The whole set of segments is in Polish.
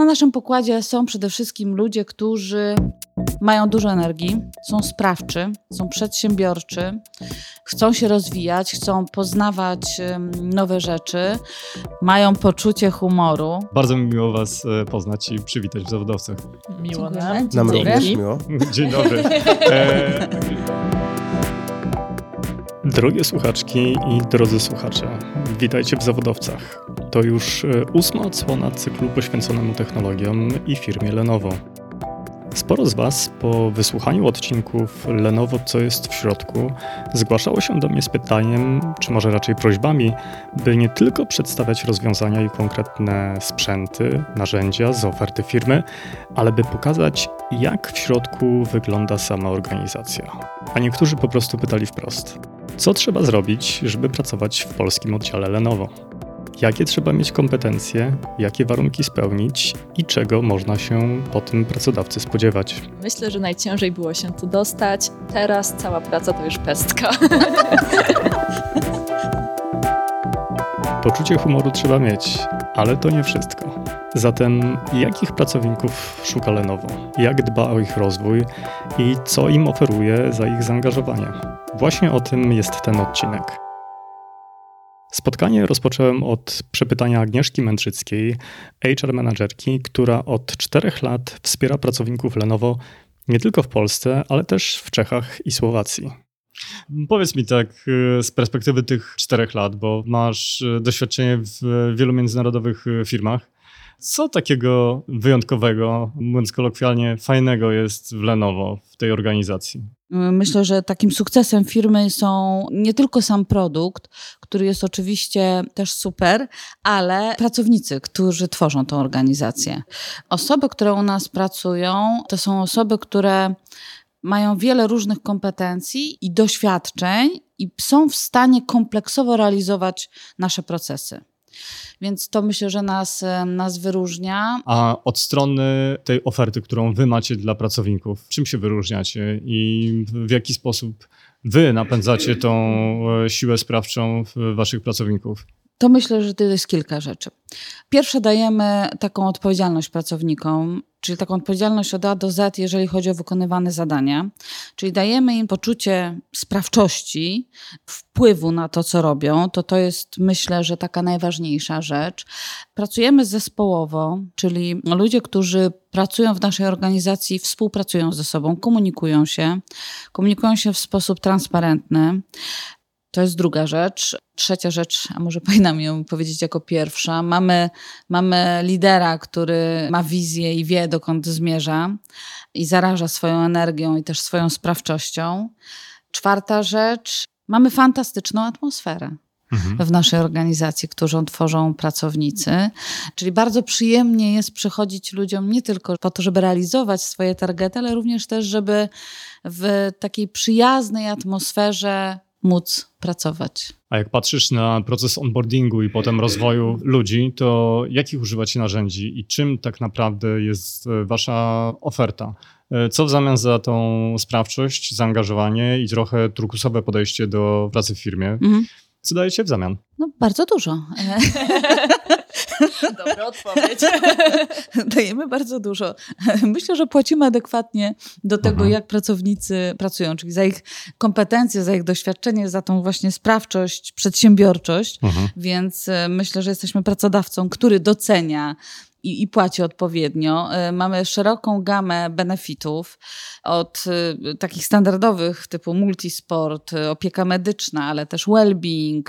Na naszym pokładzie są przede wszystkim ludzie, którzy mają dużo energii, są sprawczy, są przedsiębiorczy, chcą się rozwijać, chcą poznawać nowe rzeczy, mają poczucie humoru. Bardzo mi miło Was e, poznać i przywitać w zawodowcach. Miło nam. Nam również miło. Dzień dobry. E... Drogie słuchaczki i drodzy słuchacze, witajcie w Zawodowcach. To już e, ósma odsłona cyklu poświęconemu technologiom i firmie Lenovo. Sporo z Was po wysłuchaniu odcinków Lenovo Co jest w środku zgłaszało się do mnie z pytaniem, czy może raczej prośbami, by nie tylko przedstawiać rozwiązania i konkretne sprzęty, narzędzia z oferty firmy, ale by pokazać, jak w środku wygląda sama organizacja. A niektórzy po prostu pytali wprost: co trzeba zrobić, żeby pracować w polskim oddziale Lenovo? Jakie trzeba mieć kompetencje, jakie warunki spełnić i czego można się po tym pracodawcy spodziewać? Myślę, że najciężej było się tu dostać. Teraz cała praca to już pestka. Poczucie humoru trzeba mieć, ale to nie wszystko. Zatem jakich pracowników szuka Lenovo? Jak dba o ich rozwój i co im oferuje za ich zaangażowanie? Właśnie o tym jest ten odcinek. Spotkanie rozpocząłem od przepytania Agnieszki Mędrzyckiej, HR managerki, która od czterech lat wspiera pracowników Lenovo nie tylko w Polsce, ale też w Czechach i Słowacji. Powiedz mi tak y, z perspektywy tych czterech lat, bo masz y, doświadczenie w wielu międzynarodowych y, firmach. Co takiego wyjątkowego, mówiąc kolokwialnie, fajnego jest w Lenovo, w tej organizacji? Myślę, że takim sukcesem firmy są nie tylko sam produkt, który jest oczywiście też super, ale pracownicy, którzy tworzą tą organizację. Osoby, które u nas pracują, to są osoby, które mają wiele różnych kompetencji i doświadczeń i są w stanie kompleksowo realizować nasze procesy. Więc to myślę, że nas, nas wyróżnia. A od strony tej oferty, którą wy macie dla pracowników, czym się wyróżniacie i w jaki sposób wy napędzacie tą e, siłę sprawczą waszych pracowników? To myślę, że to jest kilka rzeczy. Pierwsze dajemy taką odpowiedzialność pracownikom, czyli taką odpowiedzialność od A do Z, jeżeli chodzi o wykonywane zadania. Czyli dajemy im poczucie sprawczości, wpływu na to, co robią. To to jest, myślę, że taka najważniejsza rzecz. Pracujemy zespołowo, czyli ludzie, którzy pracują w naszej organizacji, współpracują ze sobą, komunikują się, komunikują się w sposób transparentny. To jest druga rzecz. Trzecia rzecz, a może powinnam ją powiedzieć jako pierwsza. Mamy, mamy lidera, który ma wizję i wie, dokąd zmierza i zaraża swoją energią i też swoją sprawczością. Czwarta rzecz, mamy fantastyczną atmosferę. Mhm. w naszej organizacji, którą tworzą pracownicy. Czyli bardzo przyjemnie jest przychodzić ludziom nie tylko po to, żeby realizować swoje targety, ale również też, żeby w takiej przyjaznej atmosferze móc pracować. A jak patrzysz na proces onboardingu i potem rozwoju ludzi, to jakich używacie narzędzi i czym tak naprawdę jest e, wasza oferta? E, co w zamian za tą sprawczość, zaangażowanie i trochę turkusowe podejście do pracy w firmie? Mhm. Co dajecie w zamian? No bardzo dużo. Dobra odpowiedź. Dajemy bardzo dużo. Myślę, że płacimy adekwatnie do tego, mhm. jak pracownicy pracują, czyli za ich kompetencje, za ich doświadczenie, za tą właśnie sprawczość, przedsiębiorczość. Mhm. Więc e, myślę, że jesteśmy pracodawcą, który docenia i, i płaci odpowiednio. E, mamy szeroką gamę benefitów od e, takich standardowych typu multisport, e, opieka medyczna, ale też well-being,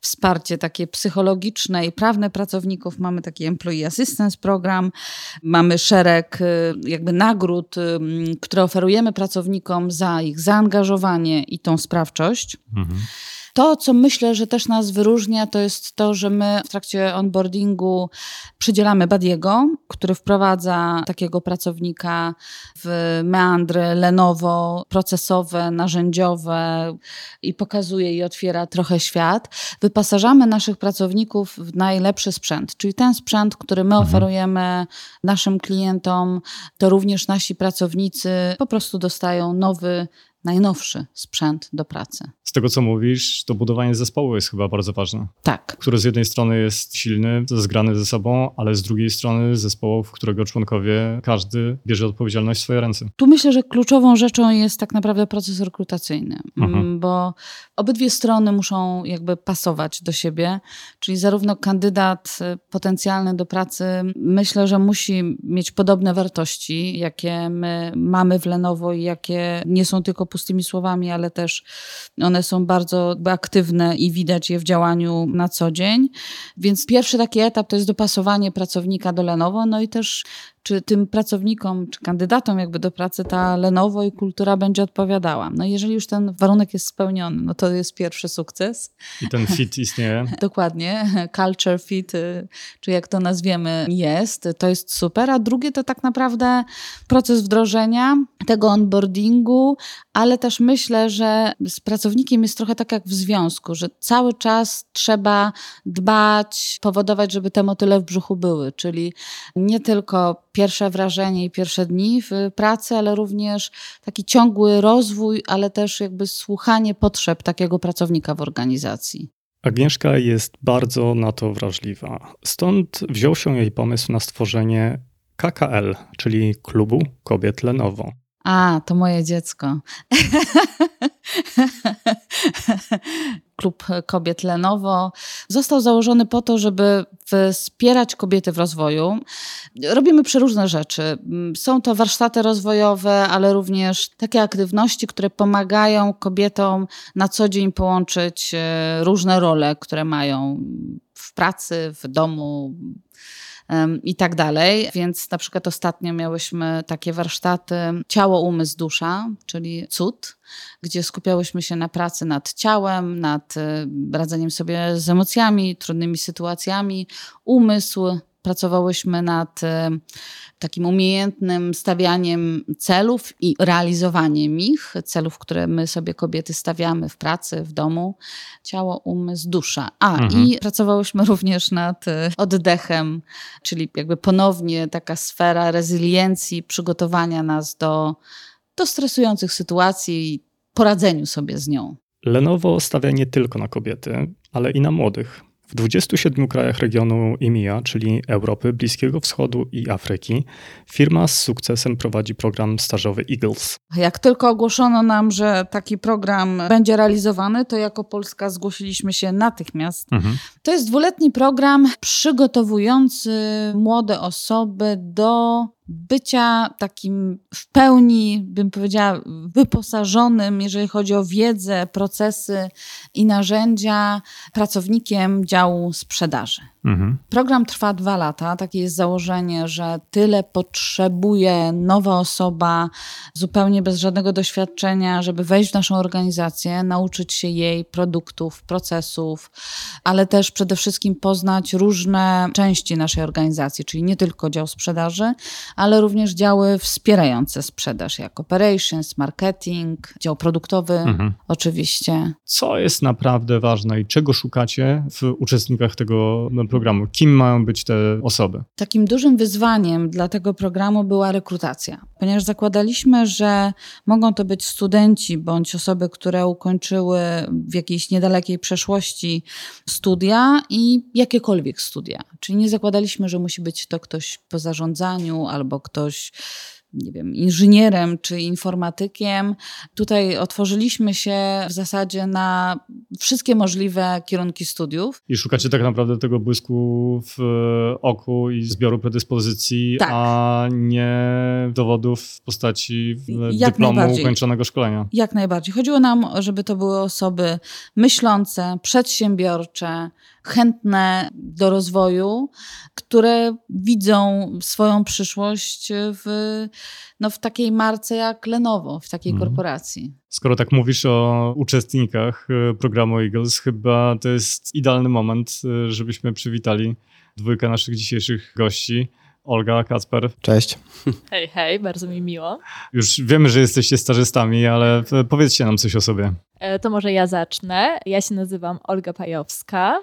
wsparcie takie psychologiczne i prawne pracowników. Mamy taki Employee Assistance Program, mamy szereg jakby nagród, które oferujemy pracownikom za ich zaangażowanie i tą sprawczość. Mhm. To, co myślę, że też nas wyróżnia, to jest to, że my w trakcie onboardingu przydzielamy Badiego, który wprowadza takiego pracownika w meandry Lenovo, procesowe, narzędziowe i pokazuje i otwiera trochę świat. Wyposażamy naszych pracowników w najlepszy sprzęt, czyli ten sprzęt, który my mhm. oferujemy naszym klientom, to również nasi pracownicy po prostu dostają nowy najnowszy sprzęt do pracy. Z tego, co mówisz, to budowanie zespołu jest chyba bardzo ważne. Tak. Który z jednej strony jest silny, zgrany ze sobą, ale z drugiej strony zespołu, w którego członkowie każdy bierze odpowiedzialność w swoje ręce. Tu myślę, że kluczową rzeczą jest tak naprawdę proces rekrutacyjny, mhm. bo obydwie strony muszą jakby pasować do siebie, czyli zarówno kandydat y, potencjalny do pracy myślę, że musi mieć podobne wartości, jakie my mamy w Lenovo i jakie nie są tylko pustymi słowami, ale też one są bardzo aktywne i widać je w działaniu na co dzień. Więc pierwszy taki etap to jest dopasowanie pracownika do Lenovo, no i też czy tym pracownikom, czy kandydatom jakby do pracy ta Lenovo i kultura będzie odpowiadała. No jeżeli już ten warunek jest spełniony, no to jest pierwszy sukces. I ten fit istnieje. Dokładnie, culture fit, y, czy jak to nazwiemy, jest, to jest super. A drugie to tak naprawdę proces wdrożenia, tego onboardingu, ale też myślę, że z pracownikiem jest trochę tak jak w związku, że cały czas trzeba dbać, powodować, żeby te motyle w brzuchu były, czyli nie tylko pierwsze wrażenie i pierwsze dni w pracy, ale również taki ciągły rozwój, ale też jakby słuchanie potrzeb takiego pracownika w organizacji. Agnieszka jest bardzo na to wrażliwa. Stąd wziął się jej pomysł na stworzenie KKL, czyli Klubu Kobiet Lenovo. A, to moje dziecko. Klub Kobiet Lenovo został założony po to, żeby wspierać kobiety w rozwoju. Robimy przeróżne rzeczy. Są to warsztaty rozwojowe, ale również takie aktywności, które pomagają kobietom na co dzień połączyć e, różne role, które mają w pracy, w domu, i tak dalej. Więc na przykład ostatnio miałyśmy takie warsztaty ciało, umysł, dusza, czyli cud, gdzie skupiałyśmy się na pracy nad ciałem, nad radzeniem sobie z emocjami, trudnymi sytuacjami, umysł, pracowałyśmy nad e, takim umiejętnym stawianiem celów i realizowaniem ich, celów, które my sobie kobiety stawiamy w pracy, w domu, ciało, umysł, dusza. A mhm. i pracowałyśmy również nad e, oddechem, czyli jakby ponownie taka sfera rezyliencji, przygotowania nas do, do stresujących sytuacji i poradzeniu sobie z nią. Lenovo stawia nie tylko na kobiety, ale i na młodych. W 27 krajach regionu EMEA, czyli Europy, Bliskiego Wschodu i Afryki, firma z sukcesem prowadzi program stażowy Eagles. Jak tylko ogłoszono nam, że taki program będzie realizowany, to jako Polska zgłosiliśmy się natychmiast. Mhm. To jest dwuletni program przygotowujący młode osoby do bycia takim w pełni, bym powiedziała, wyposażonym, jeżeli chodzi o wiedzę, procesy i narzędzia, pracownikiem działu sprzedaży. Mhm. Program trwa dwa lata. Takie jest założenie, że tyle potrzebuje nowa osoba, zupełnie bez żadnego doświadczenia, żeby wejść w naszą organizację, nauczyć się jej produktów, procesów, ale też przede wszystkim poznać różne części naszej organizacji, czyli nie tylko dział sprzedaży, ale również działy wspierające sprzedaż, jak operations, marketing, dział produktowy, mhm. oczywiście. Co jest naprawdę ważne i czego szukacie w uczestnikach tego programu? Kim mają być te osoby? Takim dużym wyzwaniem dla tego programu była rekrutacja, ponieważ zakładaliśmy, że mogą to być studenci bądź osoby, które ukończyły w jakiejś niedalekiej przeszłości studia i jakiekolwiek studia. Czyli nie zakładaliśmy, że musi być to ktoś po zarządzaniu albo ktoś nie wiem, inżynierem czy informatykiem. Tutaj otworzyliśmy się w zasadzie na wszystkie możliwe kierunki studiów. I szukacie tak naprawdę tego błysku w oku i zbioru predyspozycji, tak. a nie dowodów w postaci Jak dyplomu ukończonego szkolenia. Jak najbardziej. Chodziło nam, żeby to były osoby myślące, przedsiębiorcze, chętne do rozwoju, które widzą swoją przyszłość w, no, w takiej marce jak Lenovo, w takiej mhm. korporacji. Skoro tak mówisz o uczestnikach e, programu Eagles, chyba to jest idealny moment, e, żebyśmy przywitali dwójkę naszych dzisiejszych gości. Olga, Kacper. Cześć. Hej, hej, bardzo mi miło. Już wiemy, że jesteście starzystami, ale powiedzcie nam coś o sobie. E, to może ja zacznę. Ja się nazywam Olga Pajowska.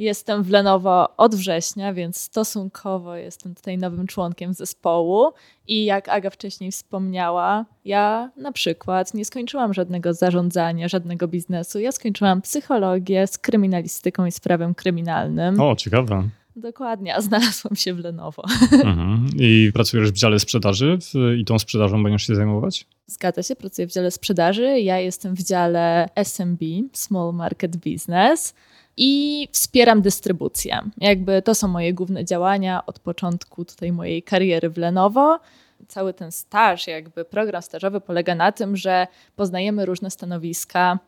Jestem w Lenovo od września, więc stosunkowo jestem tutaj nowym członkiem zespołu. I jak Aga wcześniej wspomniała, ja na przykład nie skończyłam żadnego zarządzania, żadnego biznesu. Ja skończyłam psychologię z kryminalistyką i z prawem kryminalnym. O, ciekawe. Dokładnie, a znalazłam się w Lenovo. Mhm. I pracujesz w dziale sprzedaży i tą sprzedażą będziesz się zajmować? Zgadza się, pracuję w dziale sprzedaży. Ja jestem w dziale SMB, Small Market Business i wspieram dystrybucję. Jakby to są moje główne działania od początku tutaj mojej kariery w Lenovo. Cały ten staż, jakby program stażowy polega na tym, że poznajemy różne stanowiska,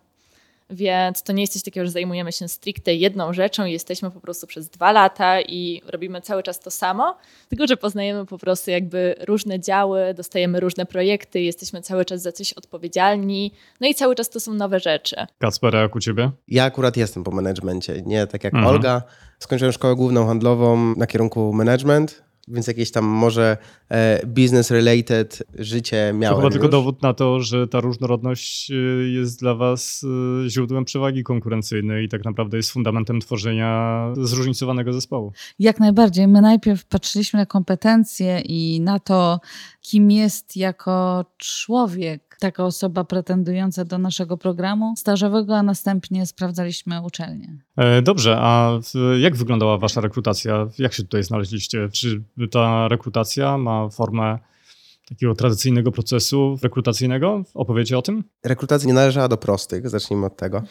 więc to nie jest coś takiego, że zajmujemy się stricte jedną rzeczą i jesteśmy po prostu przez dwa lata i robimy cały czas to samo, tylko że poznajemy po prostu jakby różne działy, dostajemy różne projekty, jesteśmy cały czas za coś odpowiedzialni, no i cały czas to są nowe rzeczy. Kacper, jak u ciebie? Ja akurat jestem po managemencie, nie tak jak mhm. Olga. Skończyłem szkołę główną handlową na kierunku management, więc jakieś tam może e, business-related życie miałem. To chyba już. tylko dowód na to, że ta różnorodność e, jest dla Was e, źródłem przewagi konkurencyjnej i tak naprawdę jest fundamentem tworzenia zróżnicowanego zespołu. Jak najbardziej. My najpierw patrzyliśmy na kompetencje i na to, kim jest jako człowiek taka osoba pretendująca do naszego programu stażowego, a następnie sprawdzaliśmy uczelnię. E, dobrze, a jak wyglądała wasza rekrutacja? Jak się tutaj znaleźliście? Czy ta rekrutacja ma formę takiego tradycyjnego procesu rekrutacyjnego? Opowiecie o tym? Rekrutacja nie należała do prostych, zacznijmy od tego.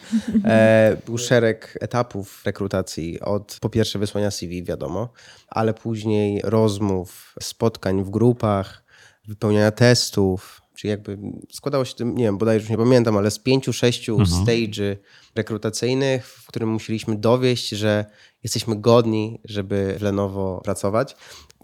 E, był szereg etapów rekrutacji, od po pierwsze wysłania CV, wiadomo, ale później rozmów, spotkań w grupach, wypełniania testów, Czyli jakby składało się, nie wiem, bodajże już nie pamiętam, ale z pięciu, sześciu mhm. stage'y rekrutacyjnych, w którym musieliśmy dowieść, że jesteśmy godni, żeby w Lenovo pracować.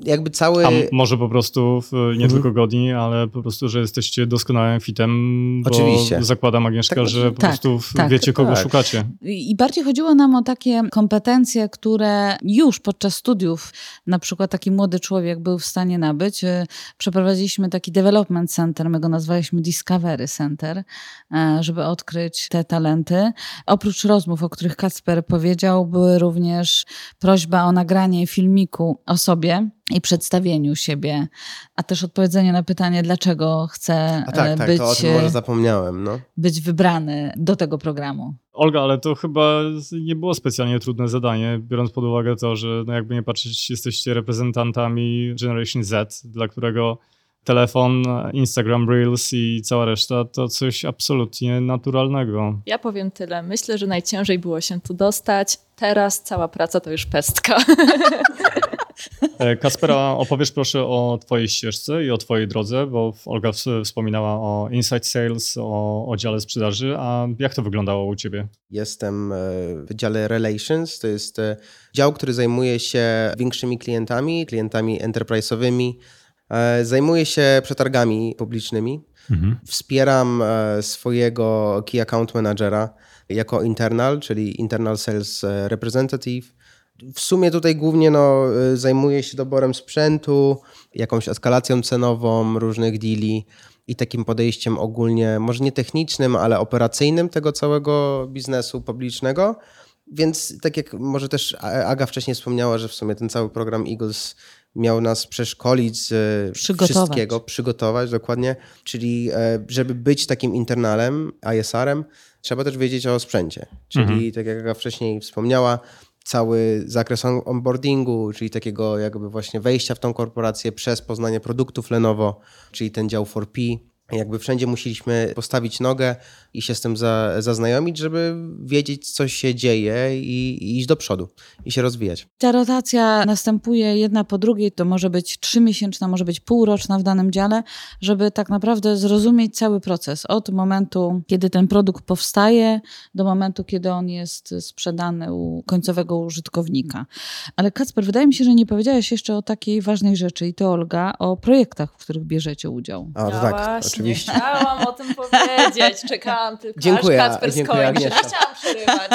Jakby cały... A może po prostu nie mhm. tylko godni, ale po prostu, że jesteście doskonałym fitem, bo Oczywiście. zakładam Agnieszka, tak, że po tak, prostu tak, wiecie, kogo tak. szukacie. I bardziej chodziło nam o takie kompetencje, które już podczas studiów na przykład taki młody człowiek był w stanie nabyć. Y, przeprowadziliśmy taki development center, my go nazwaliśmy Discovery Center, e, żeby odkryć te talenty. Oprócz rozmów, o których Kacper powiedział, były również prośba o nagranie filmiku o sobie i przedstawieniu siebie, a też odpowiedzenie na pytanie, dlaczego chce a tak, tak, być, to o tym może zapomniałem, no. być wybrany do tego programu. Olga, ale to chyba nie było specjalnie trudne zadanie, biorąc pod uwagę to, że no jakby nie patrzeć, jesteście reprezentantami Generation Z, dla którego telefon, Instagram Reels i cała reszta to coś absolutnie naturalnego. Ja powiem tyle. Myślę, że najciężej było się tu dostać. Teraz cała praca to już pestka. E, Kaspera, opowiesz proszę o Twojej ścieżce i o Twojej drodze, bo Olga wspominała o Inside Sales, o, o dziale sprzedaży, a jak to wyglądało u Ciebie? Jestem e, w dziale Relations, to jest e, dział, który zajmuje się większymi klientami, klientami enterprise'owymi, zajmuję się przetargami publicznymi. Mhm. Wspieram swojego Key Account Managera jako internal, czyli Internal Sales Representative. W sumie tutaj głównie no, zajmuję się doborem sprzętu, jakąś eskalacją cenową różnych deali i takim podejściem ogólnie, może nie technicznym, ale operacyjnym tego całego biznesu publicznego. Więc tak jak może też Aga wcześniej wspomniała, że w sumie ten cały program Eagles miał nas przeszkolić z przygotować. wszystkiego, przygotować dokładnie, czyli e, żeby być takim internalem, ISR-em, trzeba też wiedzieć o sprzęcie. Czyli mhm. tak jak wcześniej wspomniała, cały zakres onboardingu, czyli takiego jakby właśnie wejścia w tą korporację przez poznanie produktów Lenovo, czyli ten dział 4P, jakby wszędzie musieliśmy postawić nogę i się z tym za, zaznajomić, żeby wiedzieć, co się dzieje i, i, iść do przodu i się rozwijać. Ta rotacja następuje jedna po drugiej, to może być trzymiesięczna, może być półroczna w danym dziale, żeby tak naprawdę zrozumieć cały proces od momentu, kiedy ten produkt powstaje, do momentu, kiedy on jest sprzedany u końcowego użytkownika. Ale Kacper, wydaje mi się, że nie powiedziałeś jeszcze o takiej ważnej rzeczy i to Olga, o projektach, w których bierzecie udział. A, to tak, oczywiście. Chciałam o tym powiedzieć, czekałam tylko dziękuję, aż Kacper dziękuję, skończy. Nie chciałam przerywać.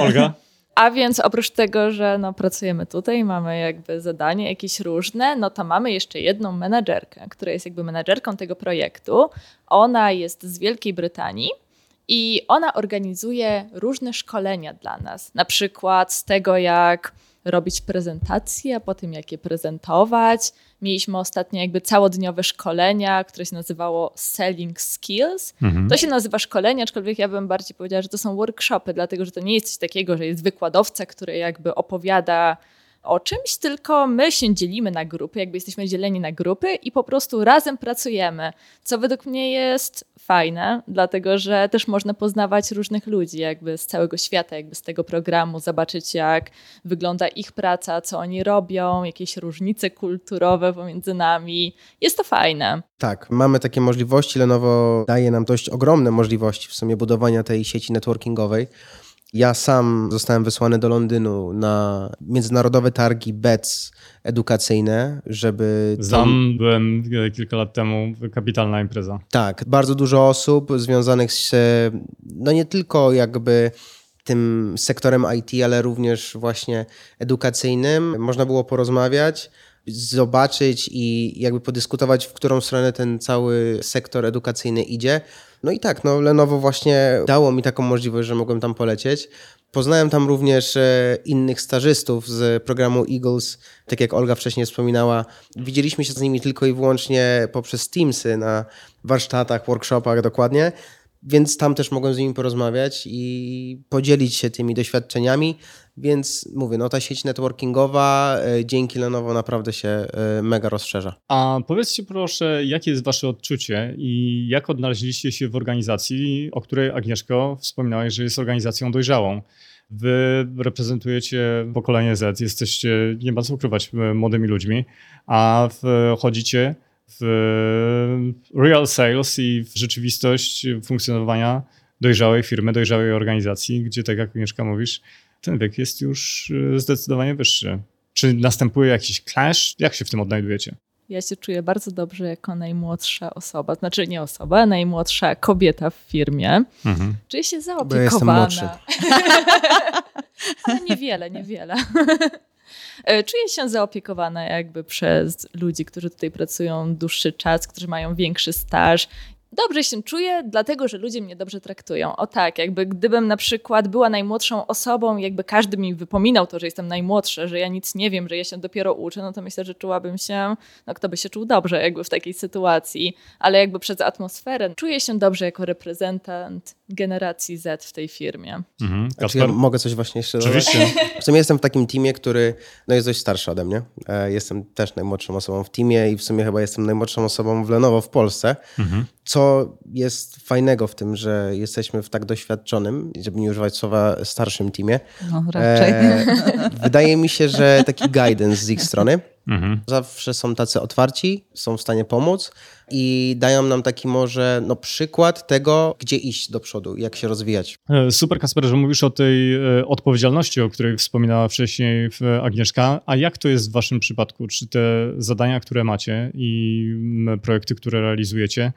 Olga? A więc oprócz tego, że no, pracujemy tutaj, mamy jakby zadanie jakieś różne, no to mamy jeszcze jedną menadżerkę, która jest jakby menadżerką tego projektu. Ona jest z Wielkiej Brytanii I ona organizuje różne szkolenia dla nas, na przykład z tego, jak robić prezentacje, a potem jak je prezentować. Mieliśmy ostatnio jakby całodniowe szkolenia, które się nazywało Selling Skills. Mhm. To się nazywa szkolenie, aczkolwiek ja bym bardziej powiedziała, że to są workshopy, dlatego że to nie jest coś takiego, że jest wykładowca, który jakby opowiada o czymś, tylko my się dzielimy na grupy, jakby jesteśmy dzieleni na grupy i po prostu razem pracujemy, co według mnie jest fajne, dlatego że też można poznawać różnych ludzi jakby z całego świata, jakby z tego programu, zobaczyć jak wygląda ich praca, co oni robią, jakieś różnice kulturowe pomiędzy nami. Jest to fajne. Tak, mamy takie możliwości. Lenovo daje nam dość ogromne możliwości w sumie budowania tej sieci networkingowej. Ja sam zostałem wysłany do Londynu na międzynarodowe targi BETS edukacyjne, żeby... Tam byłem e, kilka lat temu, kapitalna impreza. Tak, bardzo dużo osób związanych z, no nie tylko jakby tym sektorem IT, ale również właśnie edukacyjnym. Można było porozmawiać, zobaczyć i jakby podyskutować, w którą stronę ten cały sektor edukacyjny idzie. No i tak, no Lenovo właśnie dało mi taką możliwość, że mogłem tam polecieć. Poznałem tam również e, innych stażystów z programu Eagles, tak jak Olga wcześniej wspominała. Widzieliśmy się z nimi tylko i wyłącznie poprzez Teamsy na warsztatach, workshopach dokładnie, więc tam też mogłem z nimi porozmawiać i podzielić się tymi doświadczeniami. Więc mówię, no ta sieć networkingowa e, dzięki Lenovo naprawdę się e, mega rozszerza. A powiedzcie proszę, jakie jest wasze odczucie i jak odnaleźliście się w organizacji, o której Agnieszko wspominałeś, że jest organizacją dojrzałą? Wy reprezentujecie pokolenie Z, jesteście, nie ma co ukrywać, młodymi ludźmi, a wchodzicie w real sales i w rzeczywistość funkcjonowania dojrzałej firmy, dojrzałej organizacji, gdzie tak jak Agnieszka mówisz, ten wiek jest już e, zdecydowanie wyższy. Czy następuje jakiś clash? Jak się w tym odnajdujecie? Ja się czuję bardzo dobrze jako najmłodsza osoba, znaczy nie osoba, najmłodsza kobieta w firmie. Mhm. Czuję się zaopiekowana. Ale niewiele, niewiele. E, czuję się zaopiekowana jakby przez ludzi, którzy tutaj pracują dłuższy czas, którzy mają większy staż dobrze się czuję, dlatego że ludzie mnie dobrze traktują. O tak, jakby gdybym na przykład była najmłodszą osobą, jakby każdy mi wypominał to, że jestem najmłodsza, że ja nic nie wiem, że ja się dopiero uczę, no to myślę, że czułabym się, no kto by się czuł dobrze jakby w takiej sytuacji, ale jakby przez atmosferę czuję się dobrze jako reprezentant generacji Z w tej firmie. Mhm. Ja mogę coś właśnie jeszcze dodać? Oczywiście. W sumie jestem w takim teamie, który no, jest dość starszy ode mnie. E, jestem też najmłodszą osobą w teamie i w sumie chyba jestem najmłodszą osobą w Lenovo w Polsce. Mhm co jest fajnego w tym, że jesteśmy w tak doświadczonym, żeby nie używać słowa starszym teamie. No, raczej. E, wydaje mi się, że taki guidance z ich strony. Mhm. Zawsze są tacy otwarci, są w stanie pomóc i dają nam taki może no, przykład tego, gdzie iść do przodu, jak się rozwijać. E, super, Kasper, że mówisz o tej e, odpowiedzialności, o której wspominała wcześniej Agnieszka. A jak to jest w Waszym przypadku? Czy te zadania, które macie i projekty, które realizujecie,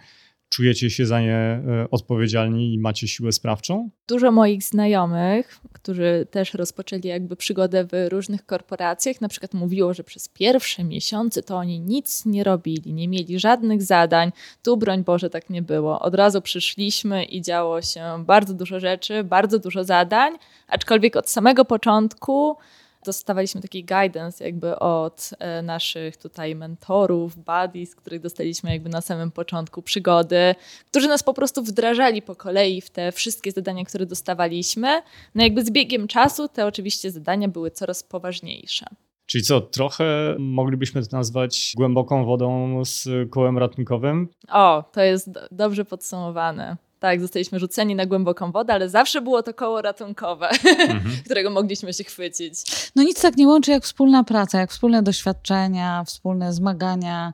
czujecie się za nie e, odpowiedzialni i macie siłę sprawczą? Dużo moich znajomych, którzy też rozpoczęli jakby przygodę w różnych korporacjach, na przykład mówiło, że przez pierwsze miesiące to oni nic nie robili, nie mieli żadnych zadań. Tu broń Boże tak nie było. Od razu przyszliśmy i działo się bardzo dużo rzeczy, bardzo dużo zadań, aczkolwiek od samego początku dostawaliśmy taki guidance jakby od e, naszych tutaj mentorów, buddies, których dostaliśmy jakby na samym początku przygody, którzy nas po prostu wdrażali po kolei w te wszystkie zadania, które dostawaliśmy. No jakby z biegiem czasu te oczywiście zadania były coraz poważniejsze. Czyli co, trochę moglibyśmy to nazwać głęboką wodą z kołem ratunkowym? O, to jest do dobrze podsumowane. Tak, zostaliśmy rzuceni na głęboką wodę, ale zawsze było to koło ratunkowe, mhm. którego mogliśmy się chwycić. No nic tak nie łączy jak wspólna praca, jak wspólne doświadczenia, wspólne zmagania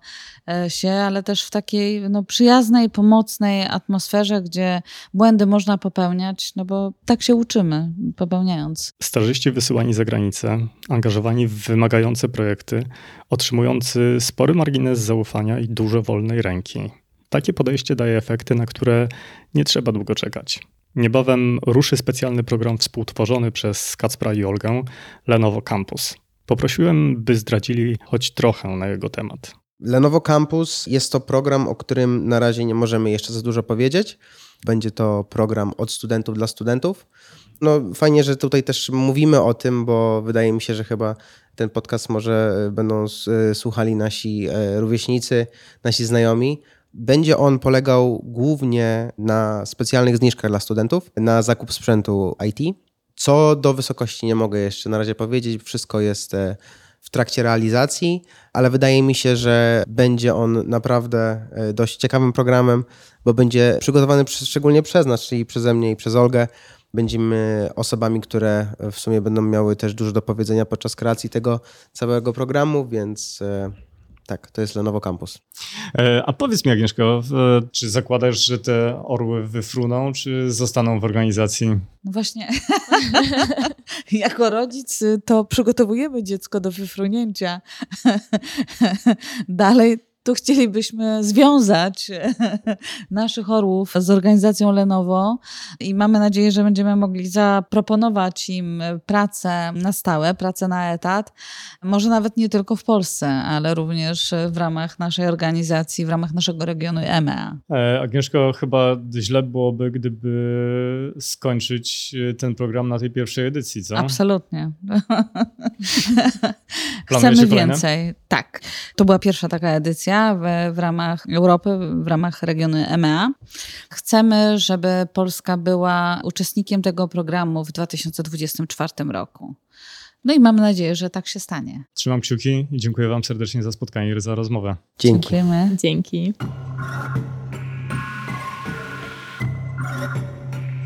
e, się, ale też w takiej no, przyjaznej, pomocnej atmosferze, gdzie błędy można popełniać, no bo tak się uczymy, popełniając. Starzyści wysyłani za granicę, angażowani w wymagające projekty, otrzymujący spory margines zaufania i dużo wolnej ręki. Takie podejście daje efekty, na które nie trzeba długo czekać. Niebawem ruszy specjalny program współtworzony przez Kacpra i Olgę Lenovo Campus. Poprosiłem, by zdradzili choć trochę na jego temat. Lenovo Campus jest to program, o którym na razie nie możemy jeszcze za dużo powiedzieć. Będzie to program od studentów dla studentów. No, fajnie, że tutaj też mówimy o tym, bo wydaje mi się, że chyba ten podcast może będą słuchali nasi e, rówieśnicy, nasi znajomi. Będzie on polegał głównie na specjalnych zniżkach dla studentów, na zakup sprzętu IT. Co do wysokości nie mogę jeszcze na razie powiedzieć, wszystko jest e, w trakcie realizacji, ale wydaje mi się, że będzie on naprawdę e, dość ciekawym programem, bo będzie przygotowany szczególnie przez nas, czyli przeze mnie i przez Olgę. Będziemy osobami, które w sumie będą miały też dużo do powiedzenia podczas kreacji tego całego programu, więc e, tak, to jest Lenovo Campus. E, a powiedz mi, Agnieszko, czy zakładasz, że te orły wyfruną, czy zostaną w organizacji? No właśnie, jako rodzic to przygotowujemy dziecko do wyfrunięcia. Dalej tu chcielibyśmy związać naszych orłów z organizacją Lenovo i mamy nadzieję, że będziemy mogli zaproponować im pracę na stałe, pracę na etat. Może nawet nie tylko w Polsce, ale również w ramach naszej organizacji, w ramach naszego regionu EMEA. E, Agnieszko, chyba źle byłoby, gdyby skończyć ten program na tej pierwszej edycji, co? Absolutnie. Chcemy więcej. Tak. To była pierwsza taka edycja w, w ramach Europy, w ramach regionu EMEA. Chcemy, żeby Polska była uczestnikiem tego programu w 2024 roku. No i mam nadzieję, że tak się stanie. Trzymam kciuki i dziękuję Wam serdecznie za spotkanie i za rozmowę. Dzięki. Dziękujemy. Dzięki.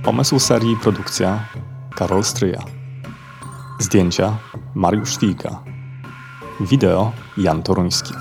Pomysł serii produkcja Karol Stryja. Zdjęcia Mariusz Wilka. Wideo Jan Toruński.